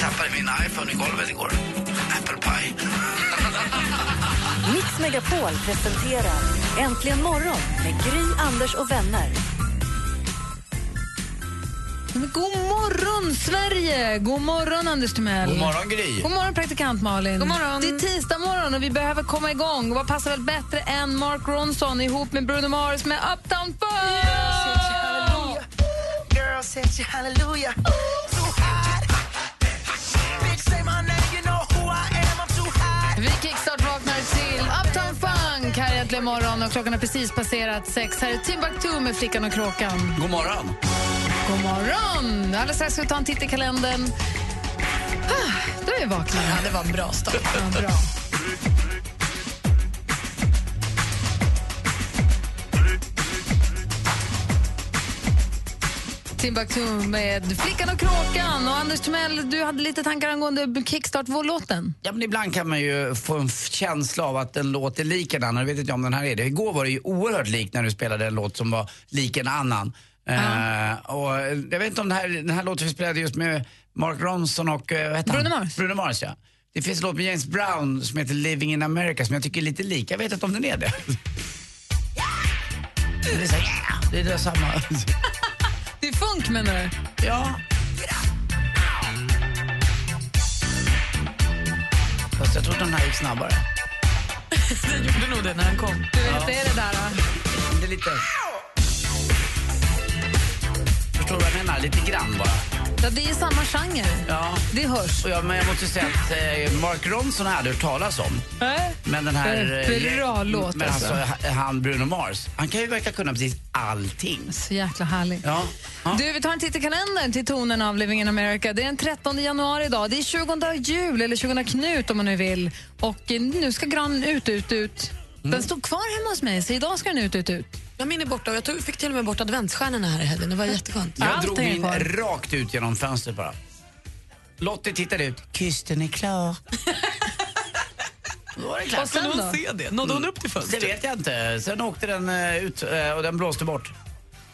Tappade min iPhone i golvet igår. Apple Pie. Mix Megapol presenterar Äntligen morgon med Gry, Anders och vänner. Men God morgon, Sverige! God morgon, Anders Timell. God morgon, Gry. God morgon, praktikant Malin. God morgon. Det är tisdag morgon och vi behöver komma igång. Vad passar väl bättre än Mark Ronson ihop med Bruno Mars med Uptown Funk? Girl, said you hallelujah. Too hot. Vi kickstart-vaknar till Uptown Funk här äntligen morgon och klockan har precis passerat sex. Här är Timbuktu med Flickan och kråkan. God morgon. God morgon! Alldeles strax ska vi ta en titt i kalendern. Ah, Då är vi vakna. Ja, det var en bra start. Ja, bra. Timbuktu med Flickan och kråkan. Och Anders Timell, du hade lite tankar angående Kickstart-låten. Ja, men ibland kan man ju få en känsla av att en låt är lik en annan. Jag vet inte om den här är det. Igår var det ju oerhört lik när du spelade en låt som var lik en annan. Eh, och jag vet inte om den här, den här låten vi spelade just med Mark Ronson och uh, han? Bruno Mars. Bruno Mars, ja. Det finns en låt med James Brown som heter Living in America som jag tycker är lite lik. Jag vet inte om den är det. Det är, så, yeah, det är det samma. Funk, menar du? Ja. Fast jag tror den här gick snabbare. Den gjorde nog det när den kom. Du vet, det är det där. då. Det är lite... Förstår du vad jag menar? Lite grann bara. Ja, det är samma genre. Ja. Det hörs. Jag, men jag måste säga att eh, Mark Ronson aldrig hört talas om. Nej. Men den här... Det är bra låt, men alltså. alltså. Han Bruno Mars, han kan ju verka kunna precis allting. Så jäkla härlig. Ja. ja. Du, vi tar en titt i kalendern till tonen av Living in America. Det är den 13 januari idag. Det är 20 jul, eller 20 Knut om man nu vill. Och eh, nu ska granen ut, ut, ut. Mm. Den stod kvar hemma hos mig, så idag ska den ut, ut, ut. Ja, min är borta och jag tog, fick till och med bort adventsstjärnorna här i helgen. Det var jätteskönt. Jag Allt drog min kvar. rakt ut genom fönstret bara. Lottie tittade ut. Kysten är klar. Då var det klart. Och sen då? se det? Nådde hon upp till Det vet jag inte. Sen åkte den eh, ut eh, och den blåste bort.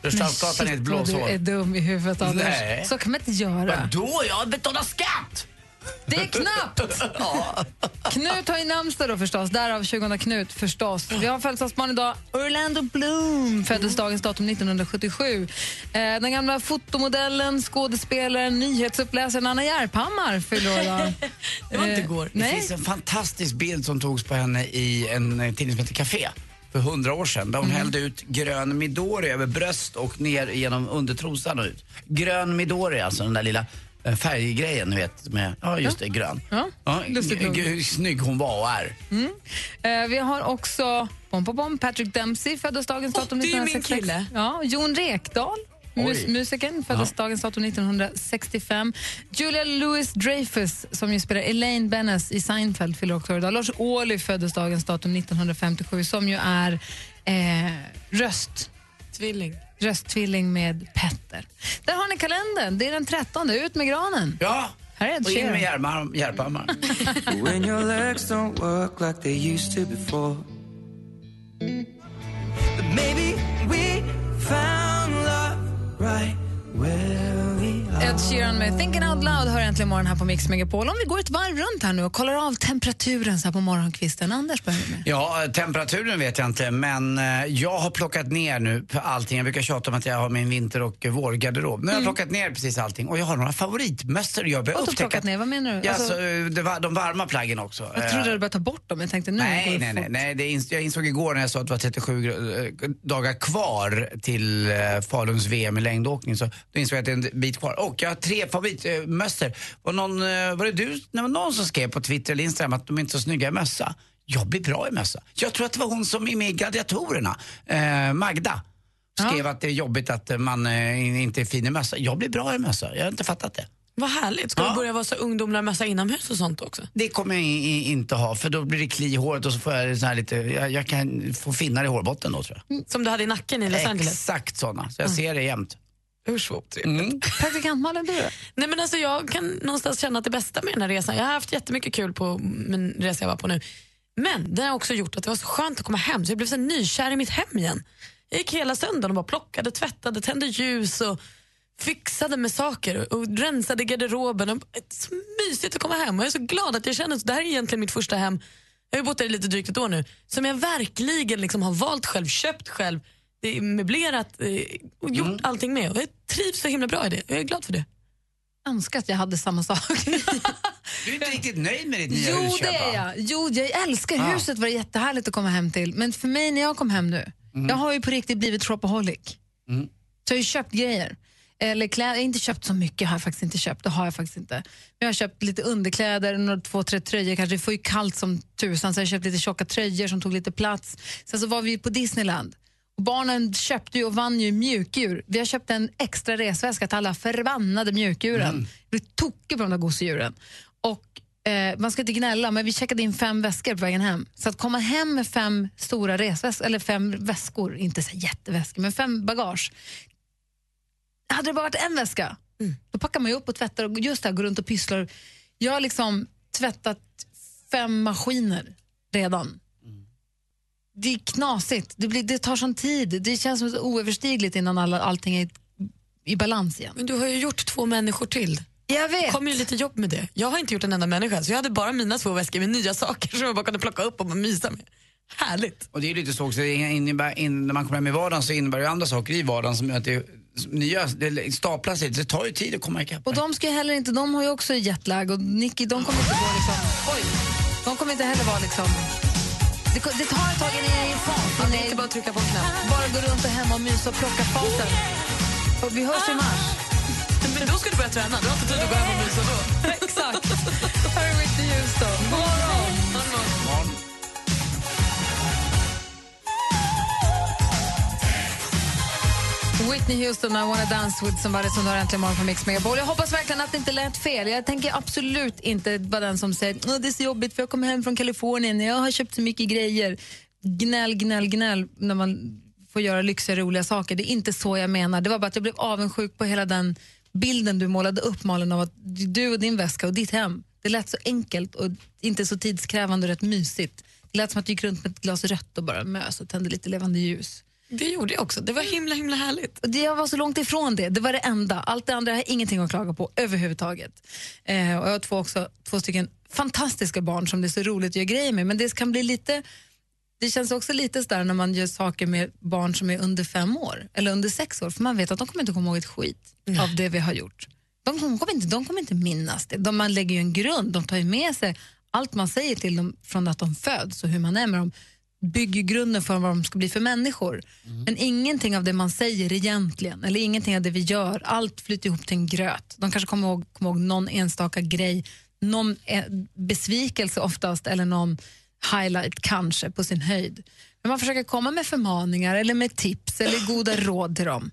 Rörstrandsgatan är ett vad du är dum i huvudet, Anders. Nej. Så kan man inte göra. Då? Jag har betalat skatt! Det är knappt! Knut har ju namnsdag då förstås, därav 20 Knut förstås. Vi har födelsedagsbarn idag. Orlando Bloom föddes dagens datum 1977. Eh, den gamla fotomodellen, skådespelaren, nyhetsuppläsaren Anna Järphammar fyller år idag. Det var inte Eh, igår. Det Nej. finns en fantastisk bild som togs på henne i en eh, tidning som heter Café för hundra år sedan. Där hon hällde ut grön Midori över bröst och ner genom undertrosan och ut. Grön Midori, alltså den där lilla färggrejen, ni vet. Med, ja, just det, grön. Ja, lustigt g- nog. hur snygg hon var och är. Eh, vi har också bom, bom, bom, Patrick Dempsey föddes dagens datum det är ju min 1966. kille. Ja, Jon Rekdal. Mus musikern föddes dagens datum 1965. Julia Louis-Dreyfus, som ju spelar Elaine Benes i Seinfeld, fyller också idag. Lars Ohly föddes dagens datum 1957, som ju är eh, röst, Tvilling. Rösttvilling med Petter. Där har ni kalendern. Det är den 13. Ut med granen. Ja, Här är och in med Järphammar. When your legs don't work like they used to before. But maybe we found love right where. Ed Sheeran med Thinking Out Loud hör äntligen morgon här på Mix Megapol. Om vi går ett varv runt här nu och kollar av temperaturen så här på morgonkvisten. Anders börjar med. Ja, temperaturen vet jag inte, men eh, jag har plockat ner nu på allting. Jag brukar tjata om att jag har min vinter och vårgarderob. Nu har jag plockat ner precis allting och jag har några favoritmössor jag börjar upptäcka. plockat ner? Vad menar du? Alltså- alltså, det var, de varma plaggen också. Jag trodde Eh, du började ta bort dem. Jag tänkte nu går Nej, det nej, nej. nej det ins- jag insåg igår när jag sa att det var 37 gr- eh, dagar kvar till eh, Faluns VM i längdåkning. Så då insåg jag att det är en bit kvar. Och jag har tre favoritmössor. Var, någon, eh, var det du, det var någon som skrev på Twitter eller Instagram att de inte är så snygga i mössa? Jag blir bra i mössa. Jag tror att det var hon som är med i Gladiatorerna, eh, Magda. Skrev att det är jobbigt att man eh, inte är fin i mössa. Jag blir bra i mössa, jag har inte fattat det. Vad härligt. Ska Ja. du börja vara så ungdomar inomhus och sånt också? Det kommer jag i, inte ha för då blir det kli i håret och så får jag så här lite, jag, jag kan få finnar i hårbotten då tror jag. Som du hade i nacken i Los Angeles? Exakt sådana, så jag ser det jämt. Usch vad otrevligt. Mm. Praktikant Malin, du? Nej, men alltså, jag kan någonstans känna att det bästa med den här resan, jag har haft jättemycket kul på min resa jag var på nu, men det har också gjort att det var så skönt att komma hem så jag blev så nykär i mitt hem igen. Jag gick hela söndagen och bara plockade, tvättade, tände ljus och fixade med saker och rensade garderoben. Och, det är så mysigt att komma hem och jag är så glad att jag känner att det här är egentligen mitt första hem, jag har bott där i lite drygt ett år nu, som jag verkligen liksom har valt själv, köpt själv, möblerat eh, och gjort allting med. Och jag trivs så himla bra i det. Jag är glad för det. önskar att jag hade samma sak. Du är inte riktigt nöjd med ditt nya Jo, husköp det är jag. Jo, jag älskar Ah. huset. var jättehärligt att komma hem till. Men för mig när jag kom hem nu, Mm. jag har ju på riktigt blivit shopaholic. Så jag har ju köpt grejer. Eller kläder. Jag har inte köpt så mycket, har jag faktiskt inte köpt. Det har jag faktiskt inte. Men jag har köpt lite underkläder, några, två, tre tröjor kanske. Det får ju kallt som tusan så jag har köpt lite tjocka tröjor som tog lite plats. Sen så var vi på Disneyland. Barnen köpte ju och vann ju mjukdjur. Vi har köpt en extra resväska till alla förbannade mjukdjuren. Vi blir tokiga på de där gosedjuren. Och eh, man ska inte gnälla, men vi checkade in fem väskor på vägen hem. Så att komma hem med fem stora resväskor, eller fem väskor, inte så jätteväskor, men fem bagage. Hade det bara varit en väska, då packar man ju upp och tvättar och just det här, går runt och pysslar. Jag har liksom tvättat fem maskiner redan. Det är knasigt, det, blir, det tar sån tid. Det känns som oöverstigligt innan alla, allting är i balans igen. Men du har ju gjort två människor till. Jag vet. Det kommer ju lite jobb med det. Jag har inte gjort en enda människa så jag hade bara mina två väskor med nya saker som jag bara kunde plocka upp och mysa med. Härligt. Och det är lite så också, innebär, in, när man kommer hem i vardagen så innebär det andra saker i vardagen som gör att det, nya, det staplas lite. Det tar ju tid att komma ikapp. Och de ska heller inte, de har ju också jetlag och Nicky, de kommer inte gå liksom, oj, de kommer inte heller vara liksom, det, det tar ett tag innan jag är i fas. Ja, det är inte bara att trycka på en knapp. bara gå runt och hemma och mysa och plocka fasen. Och vi hörs i mars. Men då ska du börja träna, du har inte tid att gå hem och mysa då. Exakt. Här är Whitney Houston. God morgon. Whitney Houston, I wanna dance with somebody som du har äntligen morgon på Mix Megapol. Jag hoppas verkligen att det inte lät fel. Jag tänker absolut inte vara den som säger att det är så jobbigt för jag kommer hem från Kalifornien, jag har köpt så mycket grejer. Gnäll, gnäll, gnäll när man får göra lyxiga, roliga saker. Det är inte så jag menar. Det var bara att jag blev avundsjuk på hela den bilden du målade upp, Malin, av att du och din väska och ditt hem. Det lät så enkelt och inte så tidskrävande och rätt mysigt. Det lät som att du gick runt med ett glas rött och bara mös och tände lite levande ljus. Det gjorde jag också. Det var himla himla härligt. Det, jag var så långt ifrån det. Det var det enda. Allt det andra har jag ingenting att klaga på överhuvudtaget. Eh, och jag har två, också, två stycken fantastiska barn som det är så roligt att göra grejer med. Men det kan bli lite... Det känns också lite sådär när man gör saker med barn som är under fem år eller under sex år. För man vet att de kommer inte komma ihåg ett skit av det vi har gjort. De kommer inte, de kommer inte minnas det. De, man lägger ju en grund. De tar ju med sig allt man säger till dem från att de föds och hur man är med dem bygger grunden för vad de ska bli för människor. Men ingenting av det man säger egentligen, eller ingenting av det vi gör, allt flyter ihop till en gröt. De kanske kommer ihåg, kommer ihåg någon enstaka grej, någon eh, besvikelse oftast, eller någon highlight kanske på sin höjd. Men man försöker komma med förmaningar, eller med tips, eller goda råd till dem.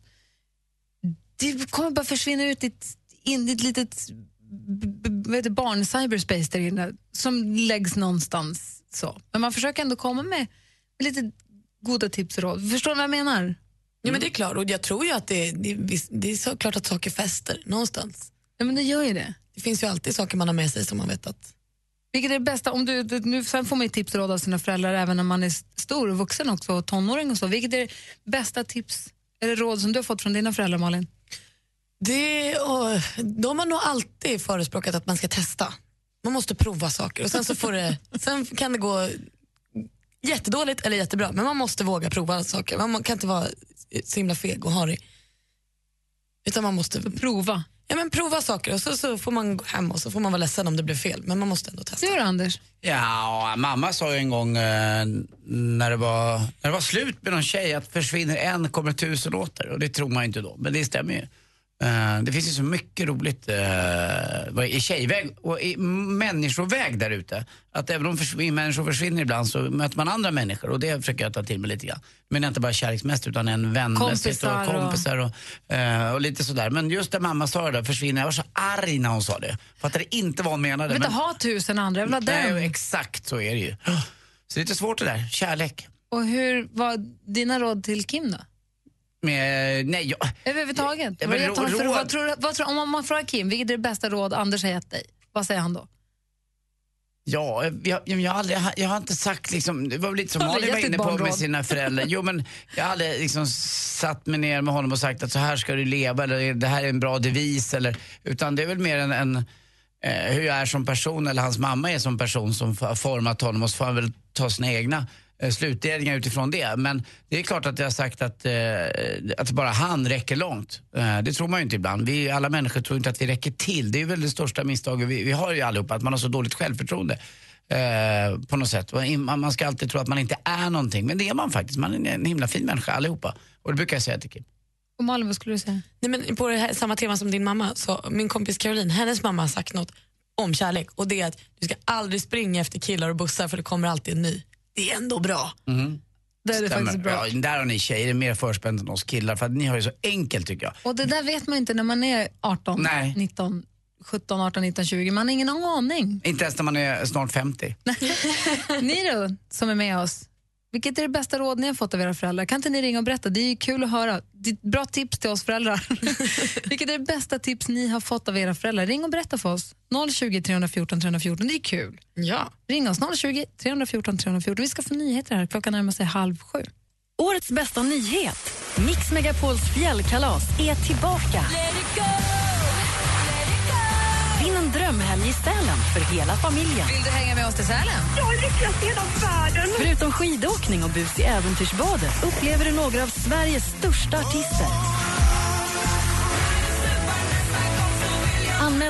Det kommer bara försvinna ut i ett, in i ett litet barn-cyberspace där inne, som läggs någonstans. Så. Men man försöker ändå komma med lite goda tips och råd. Förstår du vad jag menar? Ja, men det är klart, och jag tror ju att det, det, det är så klart att saker fäster någonstans. Ja, men det gör ju det. Det finns ju alltid saker man har med sig som man vet att... Vilket är det bästa? Om du, du, nu, sen får man ju tips och råd av sina föräldrar även när man är stor och vuxen också, och tonåring och så. Vilket är det bästa tips eller råd som du har fått från dina föräldrar, Malin? Det, och, de har nog alltid förespråkat att man ska testa. Man måste prova saker och sen, så får det, sen kan det gå jättedåligt eller jättebra. Men man måste våga prova saker. Man kan inte vara så himla feg och harig. Utan man måste Prova. ja, men prova saker och så, så får man gå hem och så får man vara ledsen om det blir fel. Men man måste ändå testa. Du Anders? Ja, mamma sa ju en gång eh, när, det var, när det var slut med någon tjej att försvinner en kommer tusen åter. Och det tror man ju inte då, men det stämmer ju. Eh, det finns ju så mycket roligt eh, i tjejväg och i människoväg där ute. Att även om människor försvinner ibland så möter man andra människor och det försöker jag ta till mig lite grann. Men inte bara kärleksmässigt utan en vänmässigt och kompisar och, eh, och lite sådär. Men just det mamma sa det där, försvinner, jag var så arg när hon sa det. Fattade inte vad hon menade. Jag vill inte men- ha tusen andra, jag vill ha den. Nej, exakt så är det ju. Så det är lite svårt det där, kärlek. Och hur var dina råd till Kim då? Med, nej, jag, Överhuvudtaget? Ja, Vad, men för, råd- vad tror, vad tror, om man frågar Kim, vilket är det bästa råd Anders har gett dig? Vad säger han då? Ja, jag, jag, har aldrig, jag har inte sagt liksom, det var väl lite som Malin var inne på med sina föräldrar. Jo men jag har aldrig liksom satt mig ner med honom och sagt att så här ska du leva eller det här är en bra devis eller, utan det är väl mer en, en eh, hur jag är som person eller hans mamma är som person som har format honom och så får han väl ta sina egna slutledningar utifrån det. Men det är klart att jag har sagt att, eh, att bara han räcker långt. Eh, det tror man ju inte ibland. Vi, alla människor tror inte att vi räcker till. Det är väl det största misstaget vi, vi har ju allihopa, att man har så dåligt självförtroende. Eh, på något sätt. Man man ska alltid tro att man inte är någonting, men det är man faktiskt. Man är en himla fin människa allihopa. Och det brukar jag säga till Kim. Och Malin, vad skulle du säga? Nej, men på det här, samma tema som din mamma, så min kompis Caroline, hennes mamma har sagt något om kärlek och det är att du ska aldrig springa efter killar och bussar för det kommer alltid en ny. Det är ändå bra. Det är det Stämmer. faktiskt bra. Ja, där har ni tjejer mer förspänt än oss killar, för att ni har ju så enkelt tycker jag. Och det där vet man inte när man är 18, Nej. 19, 17, 18, 19, 20. Man har ingen aning. Inte ens när man är snart 50. Ni då, som är med oss, vilket är det bästa råd ni har fått av era föräldrar? Kan inte ni ringa och berätta? Det är ju kul att höra. Det är ett bra tips till oss föräldrar. vilket är det bästa tips ni har fått av era föräldrar? Ring och berätta för oss. 020 314 314, det är kul. Ja. Ring oss, 020 314 314. Vi ska få nyheter här, klockan närmar sig halv sju. Årets bästa nyhet. Mix Megapols fjällkalas är tillbaka. Drömhelg i Sälen för hela familjen. Vill du hänga med oss till Sälen? Förutom skidåkning och bus i äventyrsbadet upplever du några av Sveriges största artister.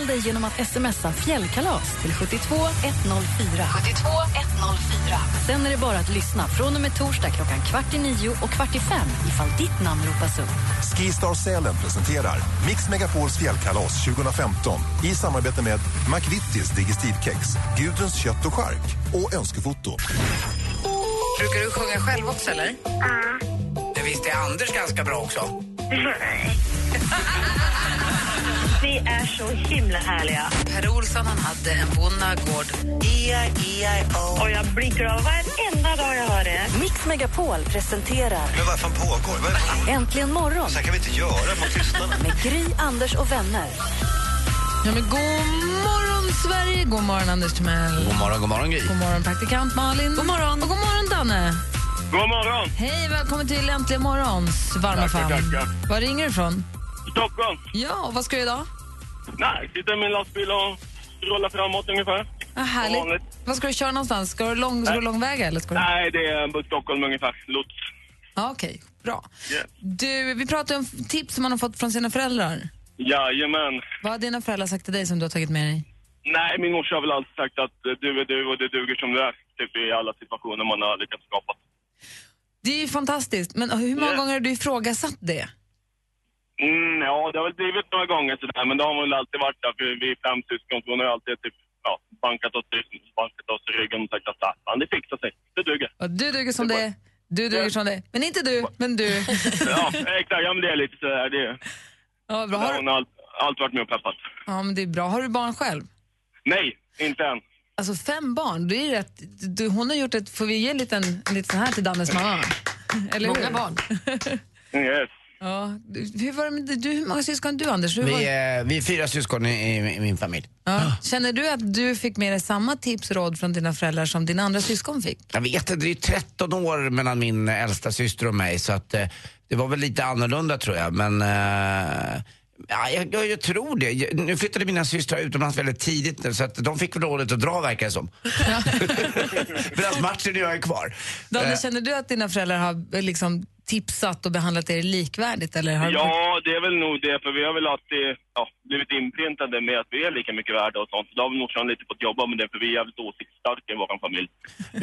Anmäl dig genom att smsa fjällkalas till 72 104. 72 104. Sen är det bara att lyssna från och med torsdag klockan kvart i nio och kvart i fem ifall ditt namn ropas upp. Skistar Sälen presenterar Mix Megapols fjällkalas 2015 i samarbete med McVittys Digestivkex, Gudruns kött och chark och Önskefoto. Brukar du sjunga själv också eller? Det visste Anders ganska bra också. Ni är så himla härliga. Per Olsson han hade en bonnagård. Och jag blir glad varenda dag jag hör det. Mix Megapol presenterar Men vad fan pågår? Vad det? Äntligen morgon Så här kan vi inte göra mot lyssnarna. med Gry, Anders och vänner. Ja, men god morgon, Sverige! God morgon, Anders Timell. God morgon, god morgon Gry. God morgon, praktikant Malin. God morgon. Och god morgon, Danne. God morgon! Hej, välkommen till Äntligen morgons varma Tackar, famn. tackar. Var ringer du ifrån? Stockholm. Ja, och vad ska du idag? Nej, sitter i min lastbil och rullar framåt ungefär. Ah, härligt. Vad ska du köra någonstans? Ska du lång, ska du lång väg eller ska du? Nej, det är Stockholm ungefär. Lots. Ja, Okej, bra. Yes. Du, vi pratar om tips som man har fått från sina föräldrar. Jajamän. Vad har dina föräldrar sagt till dig som du har tagit med dig? Nej, min morsa har väl alltid sagt att du är du och det duger som du är. Typ i alla situationer man har lyckats skapa. Det är ju fantastiskt, men hur många Yes. gånger har du ifrågasatt det? Mm, ja, det har väl blivit några gånger sådär, men det har väl alltid varit där. För vi är fem syskon, så hon har alltid typ, ja, bankat oss, bankat oss i ryggen och sagt att "Ah, det fixar sig. Det duger. Och du duger som det är, du duger som det är. Men inte du, men du. Ja, exakt. Ja, men det är lite sådär. Det, Ja, bra. Har, hon har allt, allt varit med och peppat. ja, men det är bra. Har du barn själv? Nej, inte än. Alltså fem barn, det är rätt. Du, hon har gjort ett, får vi ge en liten, en liten sån här till Dannes mamma? Eller Många hur? barn. Yes. Ja. Hur, var det med, du, hur många syskon du Anders? Hur var, Vi är, vi är fyra syskon i, i, i min familj. ja. Känner du att du fick med dig samma tips och råd från dina föräldrar som dina andra syskon fick? Jag vet inte, det är ju 13 år mellan min äldsta syster och mig så att eh, det var väl lite annorlunda tror jag. Men eh, ja, jag, jag, jag tror det. Nu flyttade mina systrar utomlands väldigt tidigt nu, så att de fick väl rådet att dra verkar det som. Medan Martin och jag är kvar. Danne, Eh, känner du att dina föräldrar har eh, liksom tipsat och behandlat er likvärdigt? Eller har Ja, det är väl nog det, för vi har väl alltid ja, blivit inprintade med att vi är lika mycket värda och sånt. Så då har väl morsan lite fått jobba med det, för vi är jävligt åsiktsstarka i vår familj.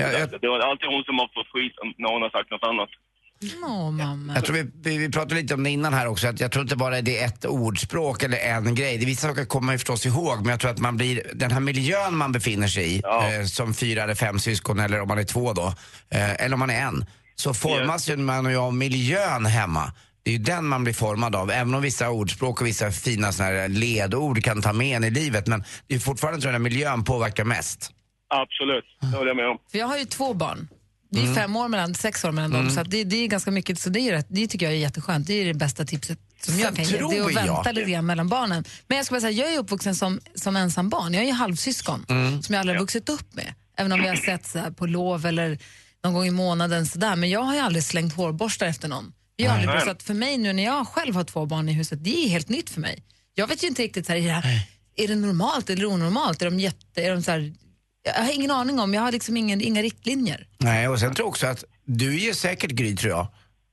Ja, jag- Det var alltid hon som har fått skit när hon har sagt något annat. Åh, mamma. Jag tror vi, vi, vi pratade lite om det innan här också, att jag tror inte bara det är ett ordspråk eller en grej. Det vissa saker kommer man ju förstås ihåg, men jag tror att man blir, den här miljön man befinner sig i, eh, som fyra eller fem syskon eller om man är två då, eh, eller om man är en, så formas ju man ju av miljön hemma. Det är ju den man blir formad av, även om vissa ordspråk och vissa fina såna här ledord kan ta med en i livet. Men det är fortfarande jag, den miljön påverkar mest. Absolut, det håller jag med om. För jag har ju två barn. Det är Mm. fem år mellan, sex år mellan dem, Mm. så att det, det är ganska mycket. Så det, är rätt, det tycker jag är jätteskönt. Det är det bästa tipset som jag Sen kan ge. Det är att jag- vänta lite grann mellan barnen. Men jag ska bara säga, jag är uppvuxen som, som ensam barn. Jag är ju halvsyskon Mm. som jag aldrig har vuxit upp med. Även om vi har sett så här på lov eller någon gång i månaden sådär. Men jag har ju aldrig slängt hårborstar efter någon. Vi har aldrig, så att för mig nu när jag själv har två barn i huset, det är helt nytt för mig. Jag vet ju inte riktigt, så här, är, det här, är det normalt eller onormalt? Är de jätte, är de så här, jag har ingen aning om, jag har liksom ingen, inga riktlinjer. Nej, och sen tror jag också att du ger säkert Gry, tror jag.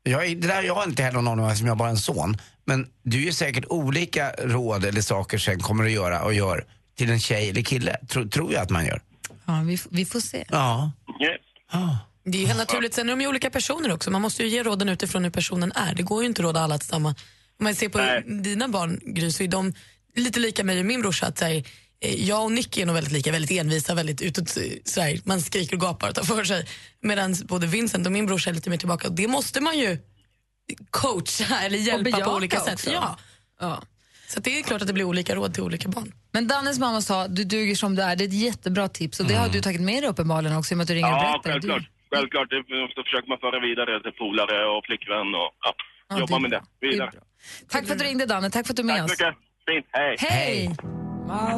jag är, det där, jag har inte heller någon aning eftersom jag har bara en son. Men du ger säkert olika råd eller saker sen kommer att göra och gör till en tjej eller kille. Tro, tror jag att man gör. Ja, vi, vi får se. Ja. Det är ju helt naturligt. Sen är de ju olika personer också. Man måste ju ge råden utifrån hur personen är. Det går ju inte att råda alla till samma. Om man ser på Nej. dina barn, Gry, så är de lite lika mig och min brorsa. Att, så här, eh, jag och Nicky är nog väldigt lika, väldigt envisa, väldigt utåt. Så här, man skriker och gapar och tar för sig. Medan både Vincent och min brorsa är lite mer tillbaka. Och det måste man ju coacha eller hjälpa på olika också. sätt. Ja. Ja. Så det är klart att det blir olika råd till olika barn. Men Dannes mamma sa, du duger som du är. Det är ett jättebra tips och det har du tagit med dig uppenbarligen också i och med att du ringer och Ja, berättar. Du, självklart. Självklart, det det försöker man föra vidare till polare och flickvän och ja, Ja, jobba det med det vidare. tack för att du ringde Danne, tack för att du är med Tack oss. mycket. Fint, hej. Hej! My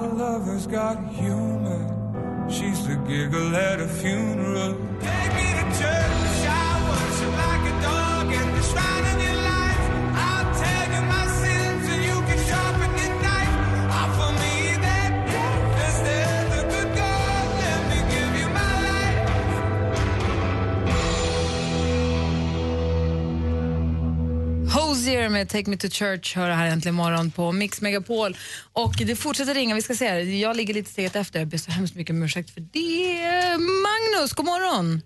Hosier med Take Me To Church hör här äntligen morgon på Mix Megapol. Och det fortsätter ringa, vi ska se här. Jag ligger lite steget efter, jag ber så hemskt mycket om ursäkt för det. Magnus, god morgon!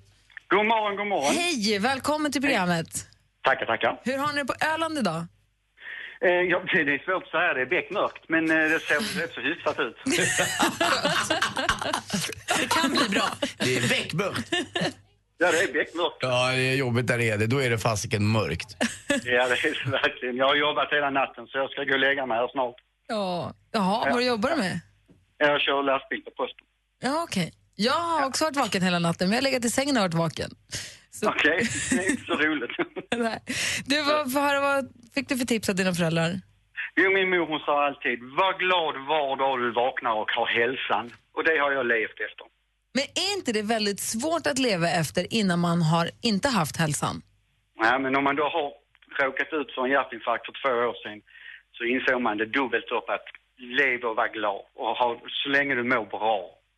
God morgon, god morgon. Hej, välkommen till programmet. Tackar, tackar. Hur har ni det på Öland idag? Eh, ja, det är svårt att säga, det är beckmörkt, men eh, det ser rätt så hyfsat ut. Det kan bli bra. Det är väckmörkt. Ja, det är beckmörkt. Ja, det är jobbigt där det är det. Då är det fasiken mörkt. Ja, det är det verkligen. Jag har jobbat hela natten, så jag ska gå och lägga mig här snart. Ja. Jaha, vad jobbar du med? Jag kör lastbil på posten. Ja, okej. Jag har också varit vaken hela natten, men jag har legat i sängen och varit vaken. Okej, det är inte så roligt. Nej. Du, vad, vad, vad fick du för tips av dina föräldrar? Jo, min mor hon sa alltid, var glad var dag du vaknar och har hälsan. Och det har jag levt efter. Men är inte det väldigt svårt att leva efter innan man har inte haft hälsan? Ja, men om man då har råkat ut för en hjärtinfarkt för två år sedan så insåg man det dubbelt upp att leva och vara glad och ha, så länge du mår bra.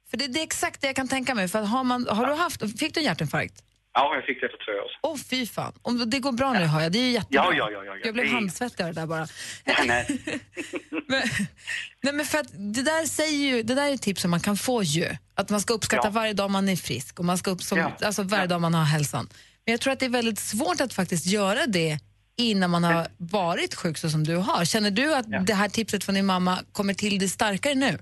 För det, det är exakt det jag kan tänka mig. För har, man, har du haft, fick du en hjärtinfarkt? Ja, jag fick det för två år sedan. Åh fy fan. Om det går bra nu hör jag, det är ju jättebra. Ja, ja, ja, ja, ja. Jag blev Det handsvettig av det där bara. Ja, nej. Men, nej men för att det där säger ju, det där är tips som man kan få ju. Att man ska uppskatta Ja. varje dag man är frisk och man ska upp som, Ja. alltså varje dag man har hälsan. Men jag tror att det är väldigt svårt att faktiskt göra det innan man har varit sjuk så som du har. Känner du att det här tipset från din mamma kommer till dig starkare nu?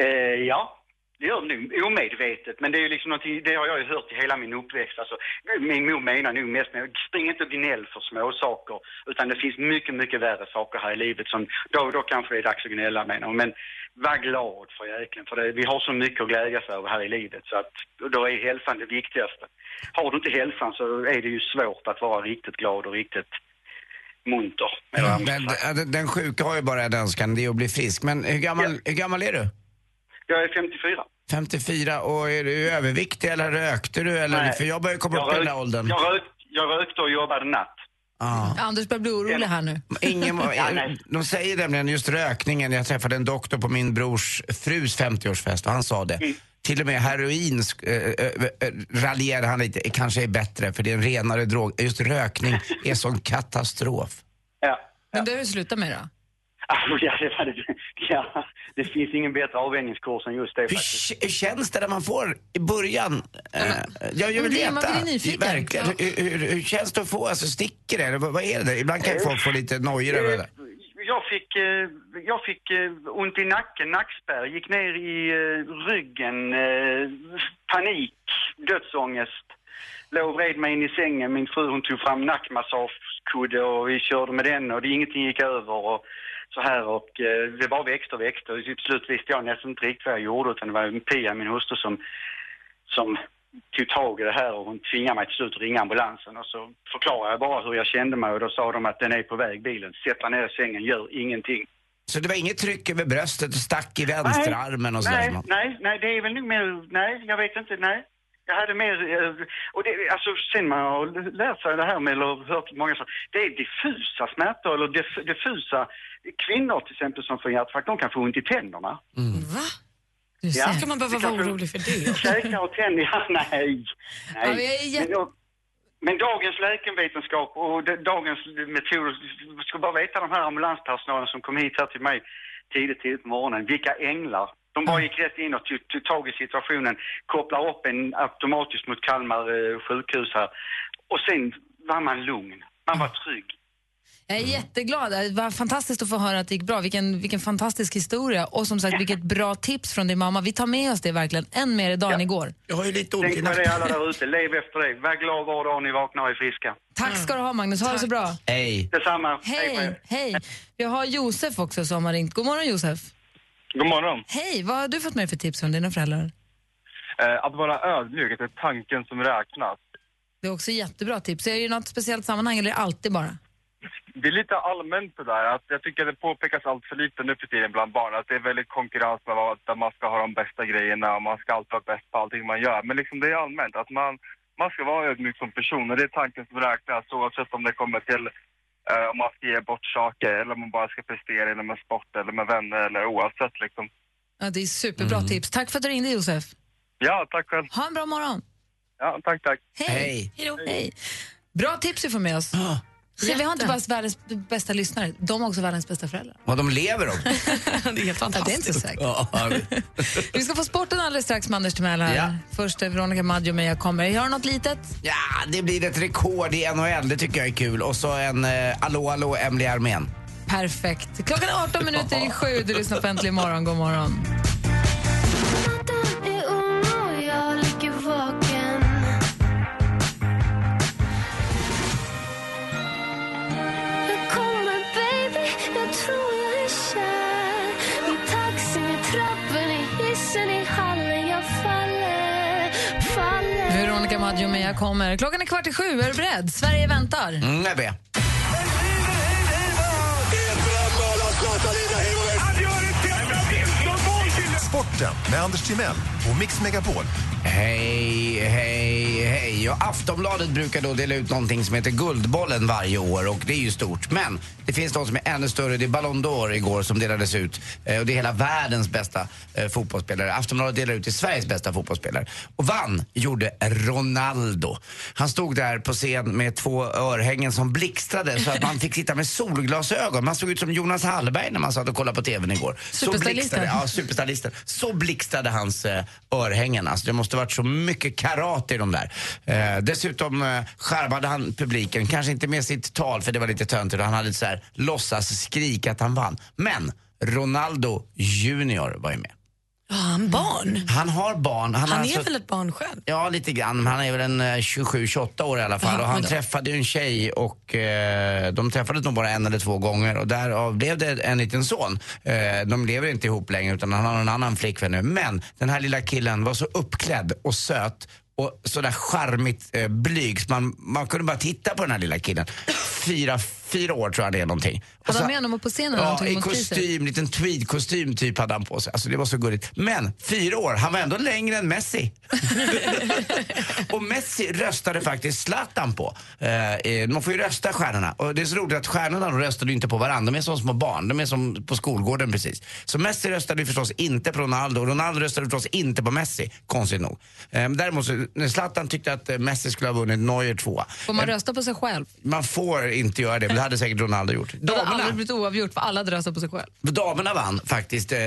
Eh, ja, det gör det nog omedvetet. Men det är ju liksom det har jag ju hört i hela min uppväxt. Alltså, min mor menar nog mest med, spring inte och gnäll för små saker utan det finns mycket, mycket värre saker här i livet som, då, då kanske det är dags att gnälla menar hon. Men var glad för jäklen, för det, vi har så mycket att glädjas över här i livet så att då är hälsan det viktigaste. Har du inte hälsan så är det ju svårt att vara riktigt glad och riktigt munter. ska Men säga. den, den sjuka har ju bara en önskan, det är att bli frisk. Men hur gammal, hur gammal är du? Jag är 54. 54 och är du överviktig eller rökte du? Eller, Nej. för jag börjar komma Jag upp i den där åldern. Jag, rök, jag rökte och jobbade natt. Ja. Anders börjar bli orolig här nu. Ingen, Ja, nej. de säger nämligen just rökningen, jag träffade en doktor på min brors frus 50-årsfest och han sa det. Mm. Till och med heroin äh, äh, raljerade han lite, kanske är bättre för det är en renare drog. Just rökning är sån katastrof. Ja. Men det har du slutat med då? Alltså, ja, det, var, det Ja, det finns ingen bättre avvänjningskurs än just det Hur, faktiskt. k- känns det när man får i början? Eh, jag, jag vill det är- man veta. blir nyfiken. Verkligen. Hur, hur, hur känns det att få? Alltså, sticker det? Eller vad, vad är det? Ibland kan ju folk få lite nojor över det där. Jag fick, eh, jag fick eh, ont i nacken, nackspärr, gick ner i eh, ryggen, eh, panik, dödsångest. Låg och vred mig in i sängen. Min fru hon tog fram nackmassagekudde och vi körde med den och det, ingenting gick över och så här och eh, det bara växte och växte och till slut visste jag nästan inte riktigt vad jag gjorde utan det var Pia, min hustru, som, som tog tag i det här och hon tvingade mig till slut att ringa ambulansen och så förklarade jag bara hur jag kände mig och då sa de att den är på väg bilen. Sätt dig ner i sängen, gör ingenting. Så det var inget tryck över bröstet och stack i vänsterarmen och sådär? nej, nej, nej, det är väl nog mer, nej, jag vet inte, nej. Jag hade mer, eh, och det, alltså sen man har lärt sig det här med, eller hört många så, det är diffusa smärtor, eller diff, diffusa, kvinnor till exempel som får hjärtinfarkt, de kan få ont i tänderna. Va? Ja. Ska man behöva vara få- orolig för det? Käkar och tänder, ja, nej. nej. Ja, men, men dagens läkenvetenskap och de, dagens metoder, ska bara veta de här ambulanspersonalen som kom hit här till mig tidigt, tidigt på morgonen, vilka änglar. De bara gick rätt in och tog, tog tag i situationen, kopplar upp en automatiskt mot Kalmar eh, sjukhus här. Och sen var man lugn, man var trygg. Jag är jätteglad. Det var fantastiskt att få höra att det gick bra. Vilken, vilken fantastisk historia. Och som sagt, vilket bra tips från din mamma. Vi tar med oss det verkligen. Än mer idag än igår. Jag har ju lite ont Tänk i på det alla där ute, lev efter det. Var glad var dag ni vaknar och är friska. Tack ska du ha, Magnus. Ha det så bra. Hej. Detsamma. Hej, er. hej. Vi har Josef också som har ringt. God morgon, Josef. God morgon. Hej, vad har du fått med för tips från dina föräldrar? Eh, att vara ödmjuk, att det är tanken som räknas. Det är också jättebra tips. Är det i något speciellt sammanhang eller är det alltid bara? Det är lite allmänt det där. Att jag tycker det påpekas allt för lite nu för tiden bland barn. Att det är väldigt konkurrens med där man ska ha de bästa grejerna och man ska alltid vara bäst på allting man gör. Men liksom det är allmänt att man, man ska vara ödmjuk som person och det är tanken som räknas oavsett om det kommer till eh, om man ska ge bort saker eller om man bara ska prestera inom en sport eller med vänner eller oavsett liksom. Ja, det är superbra tips. Tack för att du ringde, Josef. Ja, tack själv. Ha en bra morgon. Ja, tack, tack. Hej. Hej. Bra tips vi får med oss. Så vi har inte bara världens bästa lyssnare, de har också världens bästa föräldrar. Och de lever också. det är helt Ja, det är fantastiskt. inte säkert. Ja, Vi ska få sporten alldeles strax med Anders Timell här. Ja. Först är Veronica Maggio med Jag kommer. Har något litet? Ja, det blir ett rekord i NHL, det tycker jag är kul. Och så en eh, Allå, allå, Emily Armén. Perfekt. Klockan är 18 minuter i sju. Du lyssnar på Äntligen morgon. God morgon. Maggio med Jag kommer. Klockan är kvart i sju. Är du beredd? Sverige väntar. Mm, jag vet. Sporten med Anders Timell och Mix Megapol. Hej, hej, hej. Ja, Aftonbladet brukar då dela ut någonting som heter Guldbollen varje år och det är ju stort. Men det finns något som är ännu större. Det är Ballon d'Or igår som delades ut. Eh, och det är hela världens bästa eh, fotbollsspelare. Aftonbladet delar ut till Sveriges bästa fotbollsspelare. Och vann gjorde Ronaldo. Han stod där på scen med två örhängen som blixtrade så att man fick sitta med solglasögon. Man såg ut som Jonas Hallberg när man satt och kollade på TVn igår. Så Superstylisten. blixtrade, ja, superstylisten. Så blixtrade hans eh, örhängen. Alltså, det måste måste varit så mycket karate i de där. Eh, dessutom eh, skärmade han publiken, kanske inte med sitt tal för det var lite töntigt. och Han hade så här låtsas skrik att han vann. Men Ronaldo Junior var ju med. Ja, han barn. Han har barn. Han, har är alltså- väl ett barn själv? Ja, lite grann. Han är väl en eh, 27-28 år i alla fall. Jaha, och han träffade ju en tjej och eh, de träffades nog bara en eller två gånger och därav blev det en liten son. Eh, de lever inte ihop längre utan han har en annan flickvän nu. Men den här lilla killen var så uppklädd och söt och sådär charmigt eh, blyg man, man kunde bara titta på den här lilla killen. Fyra, fyra år tror jag det är någonting. Hade han med honom på scenen? Ja, i kostym, liten tweedkostym typ hade han på sig. Alltså det var så gulligt. Men fyra år, han var ändå längre än Messi. och Messi röstade faktiskt Zlatan på. Eh, eh, man får ju rösta stjärnorna. Och det är så roligt att stjärnorna de röstade inte på varandra. De är som små barn. De är som på skolgården precis. Så Messi röstade förstås inte på Ronaldo. Och Ronaldo röstade förstås inte på Messi, konstigt nog. Eh, däremot så, när Zlatan tyckte att eh, Messi skulle ha vunnit Neuer tvåa. Får man rösta på sig själv? Man får inte göra det, men det hade säkert Ronaldo gjort. Hade Damerna, aldrig blivit oavgjort för alla hade röstat på sig själv. damerna vann faktiskt, eh,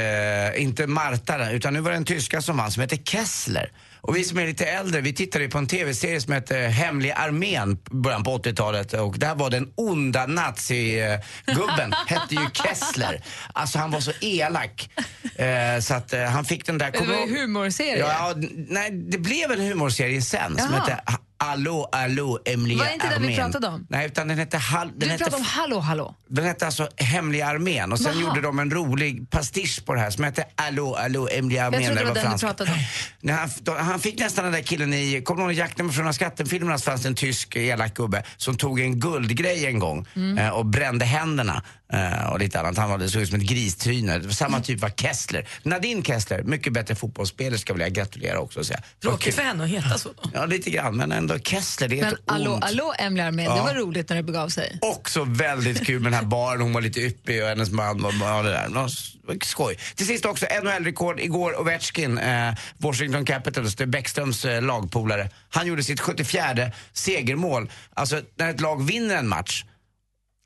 inte Marta utan nu var det en tyska som vann som heter Kessler. Och vi som är lite äldre, vi tittade på en tv-serie som hette Hemliga armén början på 80-talet och där var den onda nazigubben, hette ju Kessler. Alltså han var så elak. Eh, så att eh, han fick den där... Det var ju humorserie. Ja, nej, det blev en humorserie sen som Jaha. hette Hallå, hallå, Hemliga Var det inte den vi armén. pratade om? Nej, utan den hette... Hall, den Du hette pratar om Hallå hallå. den hette alltså Hemliga armén och sen Jaha. gjorde de en rolig pastisch på det här som hette Allå, allå, Hemliga armén. Jag trodde det var den du pratade om. Nej, han, då, han fick nästan den där killen i, kommer du ihåg med Fröna Skatten-filmerna så fanns det en tysk elak gubbe som tog en guldgrej en gång Mm. eh, och brände händerna eh, och lite annat. Han var, det såg ut som ett gristryne. Det Samma typ var Kessler. Nadine Kessler, mycket bättre fotbollsspelare vill jag gratulera också och säga. Det Tråkigt för henne att heta så. Ja, lite grann, men ändå Kessler, det är Men Allå, ont. allå, Armén, det Ja. var roligt när det begav sig. Också väldigt kul med den här baren, hon var lite yppig och hennes man var ja, det där. Nå, skoj. Till sist också NHL-rekord igår, Ovechkin, eh, Washington Capitals, det är Bäckströms eh, lagpolare. Han gjorde sitt 74 segermål. Alltså när ett lag vinner en match,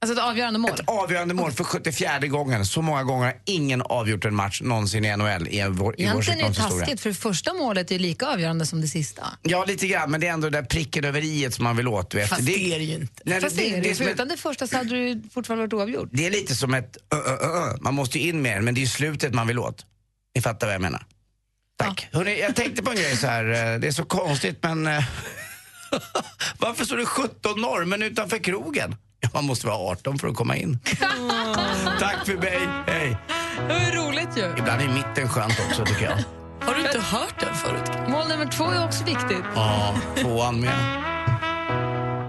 Alltså ett avgörande mål. ett avgörande mål för 74 gången. Så många gånger har ingen avgjort en match någonsin i NHL i, vår, Egentligen är det taskigt för det första målet är lika avgörande som det sista. Ja, lite grann, men det är ändå det där pricken över i som man vill åt. vet. Fast det är det ju inte. Nej, Fast det är det, som för ett- utan det första så hade du fortfarande varit oavgjort. Det är lite som ett ö, ö, ö. Man måste ju in med den, men det är slutet man vill åt. Ni fattar vad jag menar. Tack. Hörrni, jag tänkte på en grej så här. eh, Det är så konstigt men... eh, Varför står det 17 norrmän utanför krogen? Man måste vara 18 för att komma in. Tack för mig. Hej. Det var ju roligt ju. Ibland är mitten skönt också tycker jag. Har du inte hört den förut? Mål nummer två är också viktigt. Ja, tvåan med.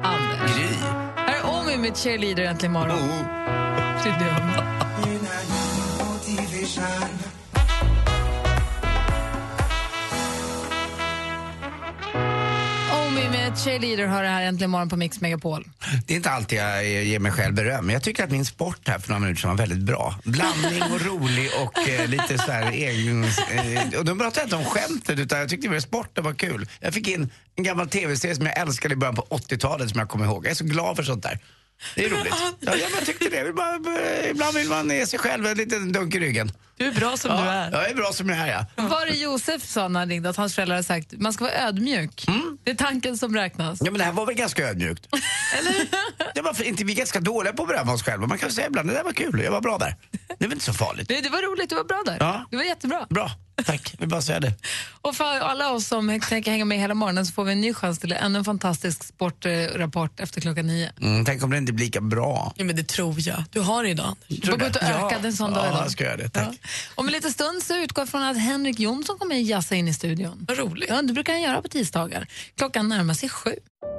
Anders. Gry. Här är Omi med Cheerleader äntligen imorgon. Med Cheerleader har det här äntligen morgon på Mix Megapol. Det är inte alltid jag ger mig själv beröm, men jag tycker att min sport här för några minuter sedan var väldigt bra. Blandning och rolig och eh, lite så här egen... Eh, och då pratar jag inte om skämtet, utan jag tyckte mer sporten var kul. Jag fick in en gammal tv-serie som jag älskade i början på 80-talet som jag kommer ihåg. Jag är så glad för sånt där. Det är roligt. Ja, jag bara tyckte det. Bara, ibland vill man ge sig själv en liten dunk i ryggen. Du är bra som ja, du är. Jag är bra som jag är, ja. Var det Josef sa när han ringde att hans föräldrar har sagt man ska vara ödmjuk. Det är tanken som räknas. Ja, men det här var väl ganska ödmjukt? Eller? Det var för, inte vi är ganska dåliga på att berömma oss själva. Man kan säga ibland, det där var kul, jag var bra där. Det är väl inte så farligt? Det, det var roligt, du var bra där. Ja. Du var jättebra. Bra, tack. Vill bara säga det. Och för alla oss som tänker hänga med hela morgonen så får vi en ny chans till ännu en fantastisk sportrapport efter klockan nio. Mm, tänk om det inte blir lika bra. Ja, men det tror jag. Du har det idag. Du får gå ut och öka en sån ja, dag idag. jag ska göra det. Tack. Om en liten stund så utgår jag från att Henrik Jonsson kommer jazza in i studion. Vad roligt. Ja, det brukar han göra på tisdagar. Klockan närmar sig sju.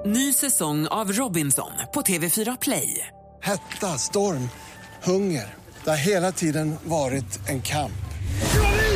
Ny säsong av Robinson på TV4 Play. Hetta, storm, hunger. Det har hela tiden varit en kamp.